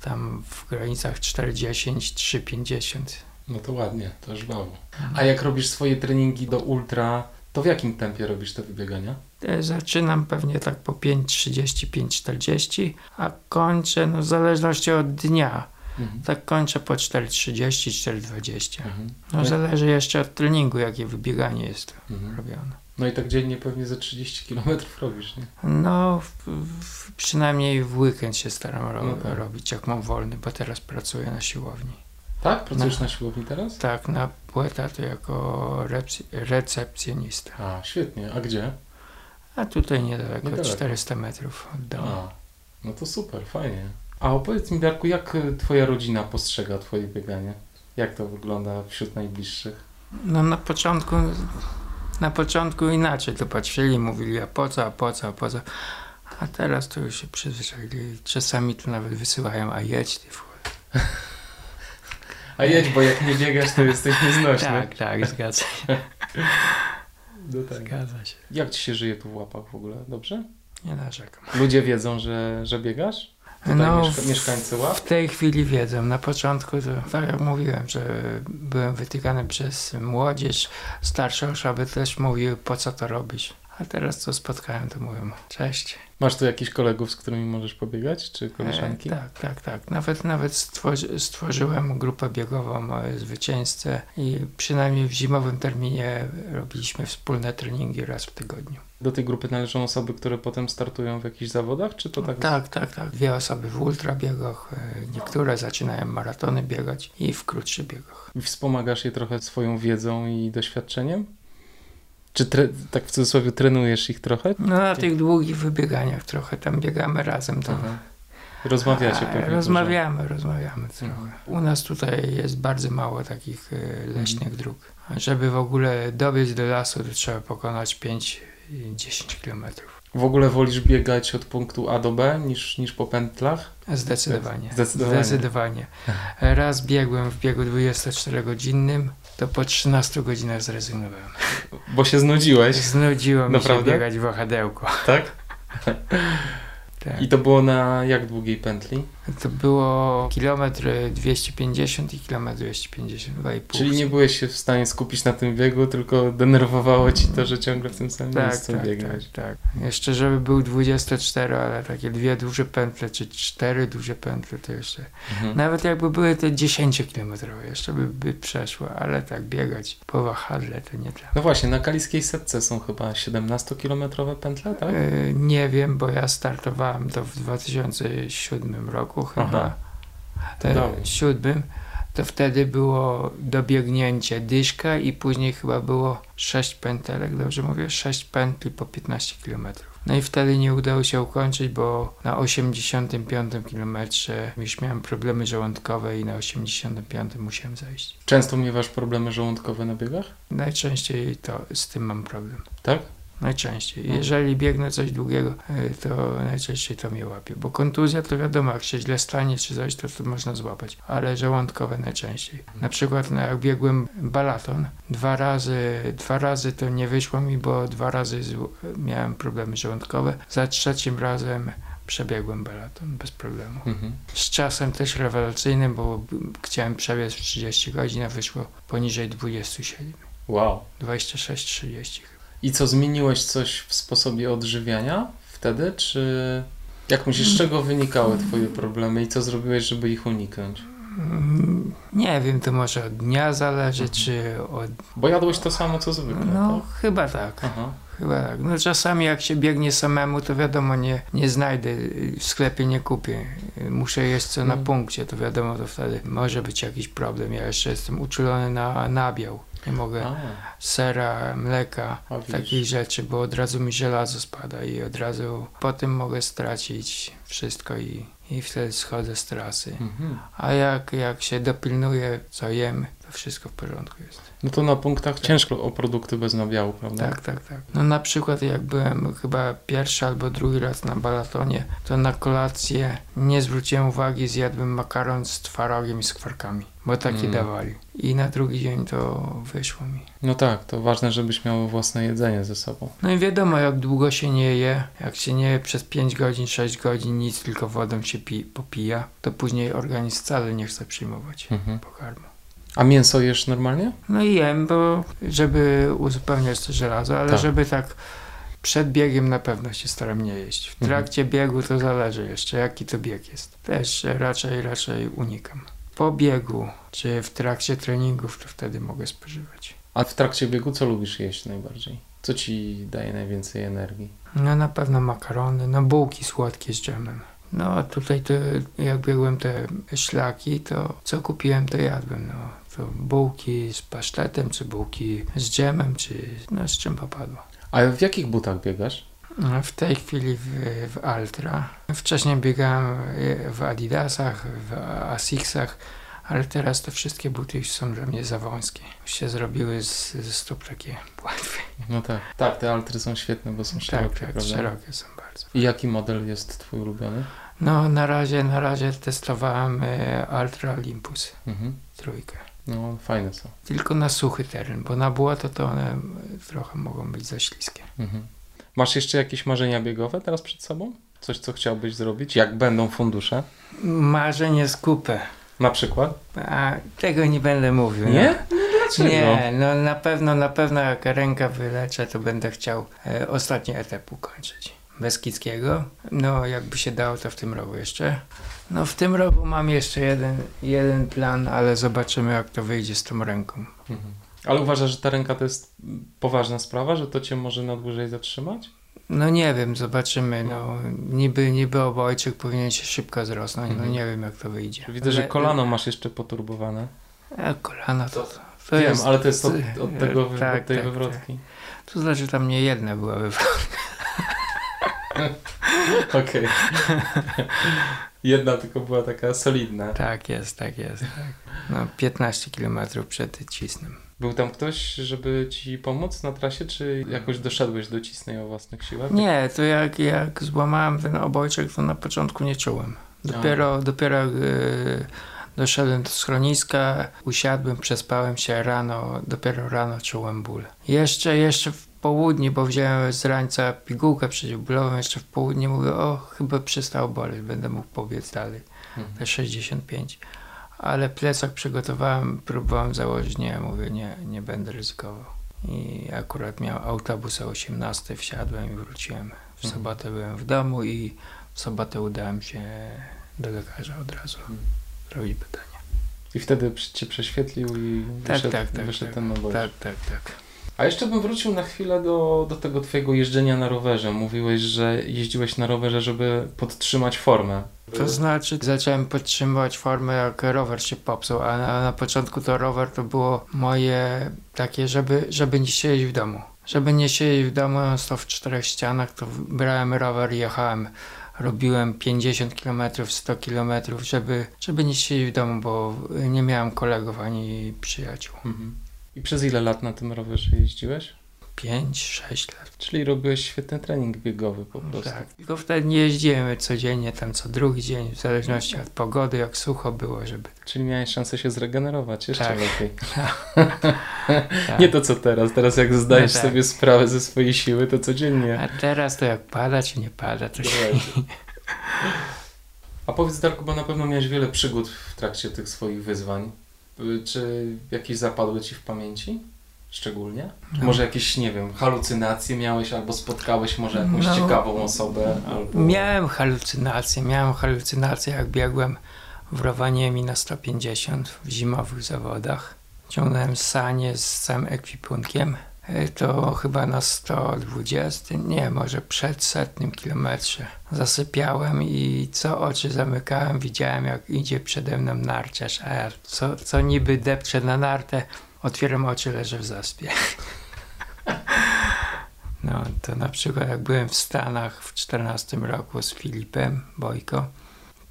tam w granicach 4.10, 3.50. No to ładnie, to żwawo. A jak robisz swoje treningi do ultra, to w jakim tempie robisz te wybiegania? E, Zaczynam pewnie tak po 5.30, 5.40, a kończę, no w zależności od dnia, Mhm. tak kończę po 4.30, 4.20. Mhm. No zależy jeszcze od treningu, jakie wybieganie jest Mhm. robione. No i tak dziennie pewnie ze 30 km robisz, nie? No, w, w, przynajmniej w weekend się staram ro, No tak. robić, jak mam wolny, bo teraz pracuję na siłowni. Tak? Pracujesz No. na siłowni teraz? Tak, na płeta to jako recepcjonista. A, świetnie. A gdzie? A tutaj niedaleko, Niedaleko. 400 metrów od domu. A, no to super, fajnie. A opowiedz mi, Darku, jak y, twoja rodzina postrzega twoje bieganie? Jak to wygląda wśród najbliższych? No na początku, na początku inaczej to patrzyli, mówili a po co, a po co, a po co. A teraz to już się przyzwyczaili. Czasami tu nawet wysyłają, a jedź ty w. A jedź, bo jak nie biegasz, to jesteś nieznośny. Tak, tak, zgadza się. No tak. Zgadza się. Jak ci się żyje tu w łapach w ogóle? Dobrze? Nie narzekam. Ludzie wiedzą, że, że biegasz? Tutaj No, mieszka, mieszkańcy łap? W tej chwili wiedzą. Na początku to, tak jak mówiłem, że byłem wytykany przez młodzież, starsze osoby też mówiły, po co to robisz. A teraz co spotkałem, to mówią, cześć. Masz tu jakichś kolegów, z którymi możesz pobiegać, czy koleżanki? E, tak, tak, tak. Nawet, nawet stworzy, stworzyłem grupę biegową e, Zwycięzcę i przynajmniej w zimowym terminie robiliśmy wspólne treningi raz w tygodniu. Do tej grupy należą osoby, które potem startują w jakichś zawodach, czy to tak? Tak, tak, tak. Dwie osoby w ultrabiegach, e, niektóre zaczynają maratony biegać i w krótszych biegach. I wspomagasz je trochę swoją wiedzą i doświadczeniem? Czy tak w cudzysłowie trenujesz ich trochę? No na tych długich wybieganiach trochę tam biegamy razem. To Aha. Rozmawiacie pewnie. Rozmawiamy, rozmawiamy trochę. Mhm. U nas tutaj jest bardzo mało takich e, leśnych dróg. A Żeby w ogóle dobiec do lasu, to trzeba pokonać 5-10 kilometrów. dużo. W ogóle wolisz biegać od punktu A do B niż, niż po pętlach? Zdecydowanie. Zdecydowanie. Zdecydowanie. Raz biegłem w biegu 24-godzinnym, to po 13 godzinach zrezygnowałem. Bo się znudziłeś, Znudziło mi się Naprawdę? biegać w wahadełko. tak? Tak. I to było na jak długiej pętli? To było kilometr 250 i kilometr 250, 2,5. Czyli nie byłeś się w stanie skupić na tym biegu, tylko denerwowało ci to, że ciągle w tym samym Tak, miejscu tak, tak, biegałeś. tak. Jeszcze żeby był 24, ale takie dwie duże pętle, czy cztery duże pętle, to jeszcze. Mhm. Nawet jakby były te 10-kilometrowe, jeszcze by, by przeszło, ale tak biegać po wahadle to nie dla No właśnie, na kaliskiej setce są chyba 17-kilometrowe pętle, tak? E, Nie wiem, bo ja startowałem to w 2007 roku chyba. To E, dawno. siódmym. To wtedy było dobiegnięcie dyszka i później chyba było 6 pętelek, dobrze mówię? 6 pętli po 15 km. No i wtedy nie udało się ukończyć, bo na 85 km już miałem problemy żołądkowe i na 85 musiałem zejść. Często miewasz problemy żołądkowe na biegach? Najczęściej to z tym mam problem. Tak? Najczęściej. Mhm. Jeżeli biegnę coś długiego, y, to najczęściej to mnie łapie. Bo kontuzja to wiadomo, jak się źle stanie czy coś, to, to można złapać. Ale żołądkowe najczęściej. Na przykład no, jak biegłem balaton, dwa razy, dwa razy to nie wyszło mi, bo dwa razy miałem problemy żołądkowe. Za trzecim razem przebiegłem balaton bez problemu. Mhm. Z czasem też rewelacyjnym, bo chciałem przebiec w 30 godzin, a wyszło poniżej 27. Wow. 26-30 I co, zmieniłeś coś w sposobie odżywiania wtedy, czy... Jak myślisz, z czego wynikały twoje problemy i co zrobiłeś, żeby ich uniknąć? Mm, Nie wiem, to może od dnia zależy, Mhm. czy od... Bo jadłeś to samo, co zwykle, No, tak? chyba tak. Aha. Chyba tak. No czasami jak się biegnie samemu, to wiadomo, nie, nie znajdę, y, w sklepie nie kupię. Muszę jeść co na Mm. punkcie, to wiadomo, to wtedy może być jakiś problem. Ja jeszcze jestem uczulony na nabiał. Nie mogę A, sera, mleka, a takich rzeczy, bo od razu mi żelazo spada i od razu potem mogę stracić wszystko i, i wtedy schodzę z trasy. Mhm. A jak, jak się dopilnuję, co jem, wszystko w porządku jest. No to na punktach ciężko o produkty bez nabiału, prawda? Tak, tak, tak. No na przykład jak byłem chyba pierwszy albo drugi raz na balatonie, to na kolację nie zwróciłem uwagi, zjadłem makaron z twarogiem i z kwarkami, bo taki Mm. dawali. I na drugi dzień to wyszło mi. No tak, to ważne, żebyś miał własne jedzenie ze sobą. No i wiadomo, jak długo się nie je, jak się nie je przez 5 godzin, 6 godzin, nic, tylko wodą się pi- popija, to później organizm wcale nie chce przyjmować Mhm. pokarmu. A mięso jesz normalnie? No i jem, bo żeby uzupełniać to żelazo, ale Tak. żeby tak przed biegiem na pewno się staram nie jeść. W Mhm. trakcie biegu to zależy jeszcze, jaki to bieg jest. Też raczej, raczej unikam. Po biegu, czy w trakcie treningów, to wtedy mogę spożywać. A w trakcie biegu co lubisz jeść najbardziej? Co ci daje najwięcej energii? No na pewno makarony, no bułki słodkie z dżemem. No a tutaj to jak biegłem te szlaki, to co kupiłem to jadłem. No to bułki z pasztetem, czy bułki z dżemem, czy no z czym popadło. A w jakich butach biegasz? No, W tej chwili w, w Altra. Wcześniej biegałem w Adidasach, w Asicsach, ale teraz te wszystkie buty już są dla mnie za wąskie. Już się zrobiły z, ze stóp takie łatwe. No tak. Tak, te altry są świetne, bo są szerokie, Tak, tak, prawda? szerokie są. I jaki model jest twój ulubiony? No na razie, na razie testowałem e, Ultra Olympus Mhm. trójkę. No, fajne są. Tylko na suchy teren, bo na błoto to one e, trochę mogą być za śliskie. Mhm. Masz jeszcze jakieś marzenia biegowe teraz przed sobą? Coś, co chciałbyś zrobić? Jak będą fundusze? Marzenie z kupę. Na przykład? A tego nie będę mówił. Nie? No. Dlaczego? Nie, no na pewno, na pewno jak ręka wyleczę, to będę chciał e, ostatni etap ukończyć. Beskidzkiego. No jakby się dało, to w tym roku jeszcze. No w tym roku mam jeszcze jeden, jeden plan, ale zobaczymy jak to wyjdzie z tą ręką. Mhm. Ale uważasz, że ta ręka to jest poważna sprawa, że to cię może na dłużej zatrzymać? No nie wiem, zobaczymy. No, niby, niby obojczyk powinien się szybko zrosnąć, Mhm. no nie wiem jak to wyjdzie. Widzę, że kolano masz jeszcze poturbowane. A kolano to, to Wiem, jest... ale to jest od, od, tego, wy- tak, od tej tak, wywrotki. To znaczy tam nie jedna była wywrotka. Okej. Jedna tylko była taka solidna. Tak jest, tak jest. Tak. No 15 km przed cisnem. Był tam ktoś, żeby ci pomóc na trasie, czy jakoś doszedłeś do cisnej o własnych siłach? Nie, to jak, jak złamałem ten obojczyk, to na początku nie czułem. Dopiero, dopiero jak y, doszedłem do schroniska, usiadłem, przespałem się rano, dopiero rano czułem ból. Jeszcze, jeszcze południe, bo wziąłem z rańca pigułkę przeciwbólową, jeszcze w południe mówię, o chyba przestało boleć, będę mógł pobiec dalej. Mhm. Te 65. Ale plecak przygotowałem, próbowałem założyć, nie, mówię, nie, nie będę ryzykował. I akurat miał autobus o 18, wsiadłem i wróciłem. W Mhm. sobotę byłem w domu i w sobotę udałem się do lekarza od razu Mhm. robić badania. I wtedy cię prześwietlił i Tak, wyszedł, tak, tak, wyszedł tak. ten obojczyk. Tak, tak, tak. A jeszcze bym wrócił na chwilę do, do tego twojego jeżdżenia na rowerze. Mówiłeś, że jeździłeś na rowerze, żeby podtrzymać formę. To znaczy zacząłem podtrzymywać formę jak rower się popsuł, a na, na początku to rower to było moje takie, żeby, żeby nie siedzieć w domu. Żeby nie siedzieć w domu, non w czterech ścianach, to brałem rower i jechałem. Robiłem 50 km, 100 km, żeby, żeby nie siedzieć w domu, bo nie miałem kolegów ani przyjaciół. Mhm. I przez ile lat na tym rowerze jeździłeś? 5-6 lat. Czyli robiłeś świetny trening biegowy po prostu. Tak, tylko wtedy nie jeździłem codziennie, tam co drugi dzień, w zależności od pogody, jak sucho było, żeby... Czyli miałeś szansę się zregenerować jeszcze Tak. lepiej. Tak. Nie to co teraz. Teraz jak zdajesz No tak. sobie sprawę ze swojej siły, to codziennie. A teraz to jak pada czy nie pada, to się... A powiedz Darku, bo na pewno miałeś wiele przygód w trakcie tych swoich wyzwań. Y, Czy jakieś zapadły Ci w pamięci? Szczególnie? No. Może jakieś, nie wiem, halucynacje miałeś, albo spotkałeś może jakąś No. ciekawą osobę, albo... Miałem halucynacje, miałem halucynacje jak biegłem w Rowaniemi na 150 w zimowych zawodach. Ciągnąłem sanie z całym ekwipunkiem. To chyba na 120, nie, może przed setnym kilometrze. Zasypiałem i co oczy zamykałem, widziałem jak idzie przede mną narciarz, a ja co, co niby depczę na nartę, otwieram oczy, leżę w zaspie. No, to na przykład jak byłem w Stanach w 14 roku z Filipem Bojko,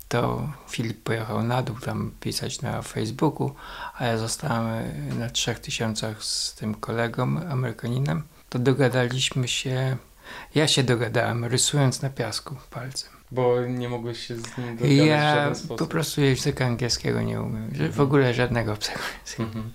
to Filip pojechał na dół tam pisać na Facebooku, a ja zostałem e, na 3000 z tym kolegą Amerykaninem. To dogadaliśmy się, ja się dogadałem rysując na piasku palcem. Bo nie mogłeś się z nim dogadać w Ja żaden po sposób. prostu języka angielskiego nie umiem, w Mhm. ogóle żadnego obcego języka. Mhm.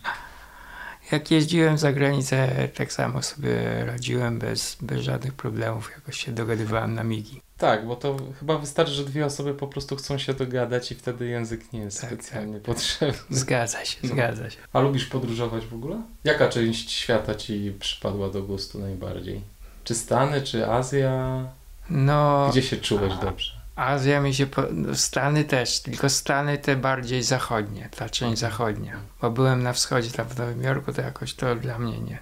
Jak jeździłem za granicę, tak samo sobie radziłem bez, bez żadnych problemów, jakoś się dogadywałem na migi. Tak, bo to chyba wystarczy, że dwie osoby po prostu chcą się dogadać i wtedy język nie jest Tak, specjalnie potrzebny. Zgadza się, No. zgadza się. A lubisz podróżować w ogóle? Jaka część świata ci przypadła do gustu najbardziej? Czy Stany, czy Azja? No, Gdzie się czułeś dobrze? Azja mi się. Po... Stany też, tylko Stany te bardziej zachodnie, ta część zachodnia. Bo byłem na wschodzie, tam w Nowym Jorku, to jakoś to dla mnie nie.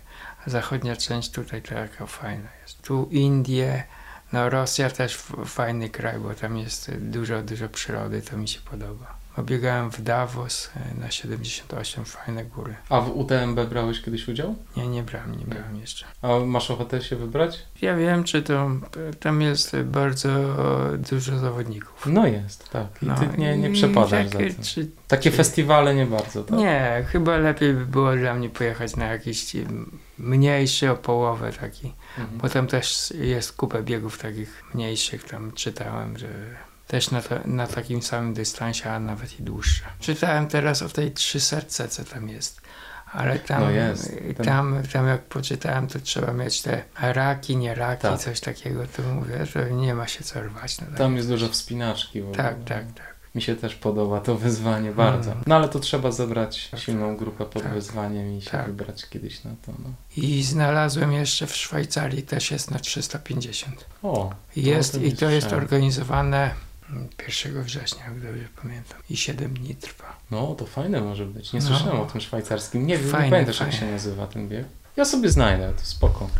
A zachodnia część tutaj to jaka fajna jest. Tu Indie, no Rosja też fajny kraj, bo tam jest dużo, dużo przyrody, to mi się podoba. Obiegałem w Davos e, na 78, fajne góry. A w UTMB brałeś kiedyś udział? Nie, nie brałem, nie brałem jeszcze. A masz ochotę się wybrać? Ja wiem, czy to, tam jest bardzo dużo zawodników. No jest, tak. I ty nie, nie przepadasz za takie- tym. czy Takie festiwale nie bardzo, tak? Nie, chyba lepiej by było dla mnie pojechać na jakiś mniejszy o połowę taki, Mhm. bo tam też jest kupę biegów takich mniejszych, tam czytałem, że też na, to, na takim samym dystansie, a nawet i dłuższe. Czytałem teraz o tej 300, co tam jest. Ale tam, No jest. y, Ten- tam, tam jak poczytałem, to trzeba mieć te raki, nie raki, Tak. coś takiego, to mówię, że nie ma się co rwać. Tak. Tam jest dużo wspinaczki ogóle. tak, tak, tak. Mi się też podoba to wyzwanie bardzo. Mm. No ale to trzeba zebrać silną grupę pod Tak. wyzwaniem i się Tak. wybrać kiedyś na to. No. I znalazłem jeszcze w Szwajcarii, też jest na 350. O, Jest to i to jest organizowane 1 września, jak dobrze pamiętam. I 7 dni trwa. no to fajne może być. Nie No. słyszałem o tym szwajcarskim. Nie, wiem, nie Fajne, pamiętasz jak fajne. się nazywa ten bieg. Ja sobie znajdę, to spoko.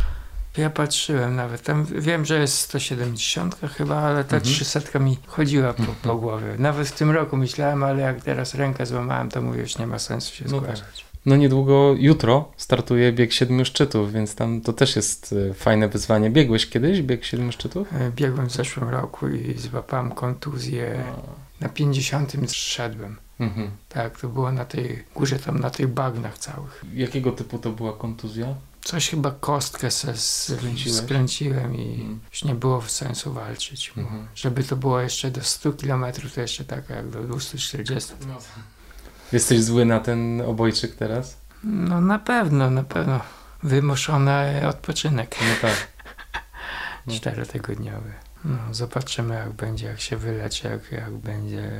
Ja patrzyłem nawet, tam wiem, że jest 170 chyba, ale ta Mhm. 300 mi chodziła po, po głowie. Nawet w tym roku myślałem, ale jak teraz rękę złamałem, to mówię, już nie ma sensu się No zgłaszać. No niedługo, jutro startuje bieg siedmiu szczytów, więc tam to też jest e, fajne wyzwanie. Biegłeś kiedyś bieg siedmiu szczytów? E, Biegłem w zeszłym roku i złapałem kontuzję. Na 50 zszedłem. Mhm. Tak, to było na tej górze, tam na tych bagnach całych. Jakiego typu to była kontuzja? Coś chyba kostkę se Skręciłeś? skręciłem i Mhm. już nie było sensu walczyć. Mhm. Żeby to było jeszcze do 100 km, to jeszcze tak jak do 240. Jesteś zły na ten obojczyk teraz? No na pewno, na pewno. Wymuszony odpoczynek No tak. No. czterotygodniowy. No, zobaczymy jak będzie, jak się wyleczę, jak, jak będzie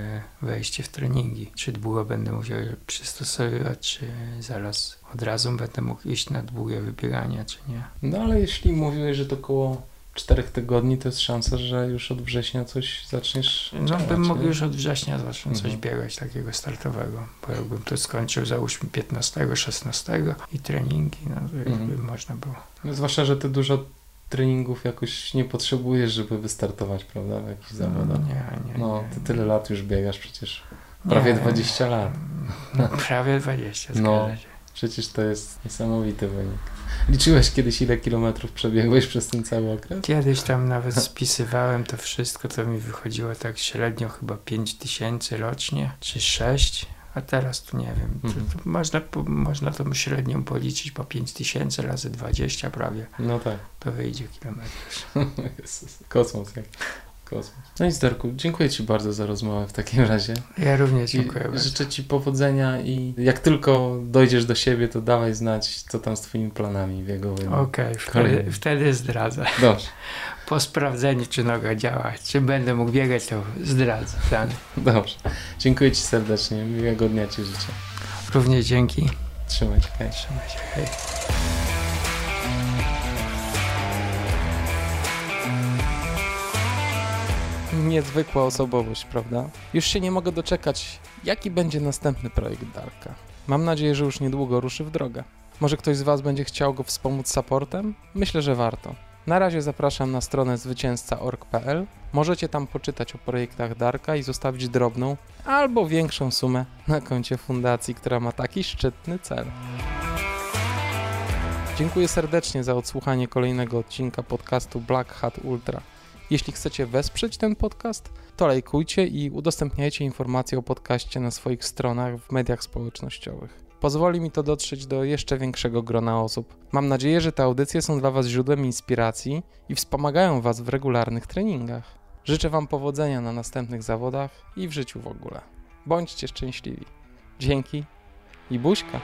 wejście w treningi. Czy długo będę musiał przystosowywać, czy zaraz od razu będę mógł iść na długie wybiegania, czy nie. No ale jeśli mówiłeś, że to około czterech tygodni, to jest szansa, że już od września coś zaczniesz No działać, bym mógł nie? już od września zacząć coś Mhm. biegać takiego startowego, bo jakbym to skończył załóżmy 15, 16 i treningi, no to jakby Mhm. można było. No, zwłaszcza, że ty dużo treningów jakoś nie potrzebujesz, żeby wystartować, prawda, w jakichś zawodach. Nie, nie, No, nie, ty nie. tyle lat już biegasz przecież. Prawie Nie. 20 lat. No, prawie 20, No. zgadza się. Przecież to jest niesamowity wynik. Liczyłeś kiedyś, ile kilometrów przebiegłeś przez ten cały okres? Kiedyś tam nawet spisywałem to wszystko, to mi wychodziło tak średnio chyba 5 tysięcy rocznie, czy 6, A teraz to nie wiem. To, Mhm. to można, po- można tą średnią policzyć po 5000 razy 20 prawie. No tak. To wyjdzie kilometrów. Jezus, Kosmos, jak kosmos. No i Darku, dziękuję Ci bardzo za rozmowę w takim razie. Ja również I dziękuję bardzo. życzę Ci powodzenia i jak tylko dojdziesz do siebie, to dawaj znać, co tam z Twoimi planami biegowymi. Okej, wtedy, Kolejny. wtedy zdradzę. Dobrze, Po sprawdzeniu, czy noga działa, czy będę mógł biegać, to zdradzę plany. dobrze. Dziękuję Ci serdecznie, miłego dnia Ci życzę. Również dzięki. Trzymaj się, hej. Trzymaj się. Hej. Niezwykła osobowość, prawda? Już się nie mogę doczekać, jaki będzie następny projekt Darka. Mam nadzieję, że już niedługo ruszy w drogę. Może ktoś z Was będzie chciał go wspomóc supportem? Myślę, że warto. Na razie zapraszam na stronę zwycięzca.org.pl. Możecie tam poczytać o projektach Darka i zostawić drobną albo większą sumę na koncie fundacji, która ma taki szczytny cel. Dziękuję serdecznie za odsłuchanie kolejnego odcinka podcastu Black Hat Ultra. Jeśli chcecie wesprzeć ten podcast, to lajkujcie i udostępniajcie informacje o podcaście na swoich stronach w mediach społecznościowych. Pozwoli mi to dotrzeć do jeszcze większego grona osób. Mam nadzieję, że te audycje są dla Was źródłem inspiracji i wspomagają Was w regularnych treningach. Życzę Wam powodzenia na następnych zawodach i w życiu w ogóle. Bądźcie szczęśliwi. Dzięki i buźka.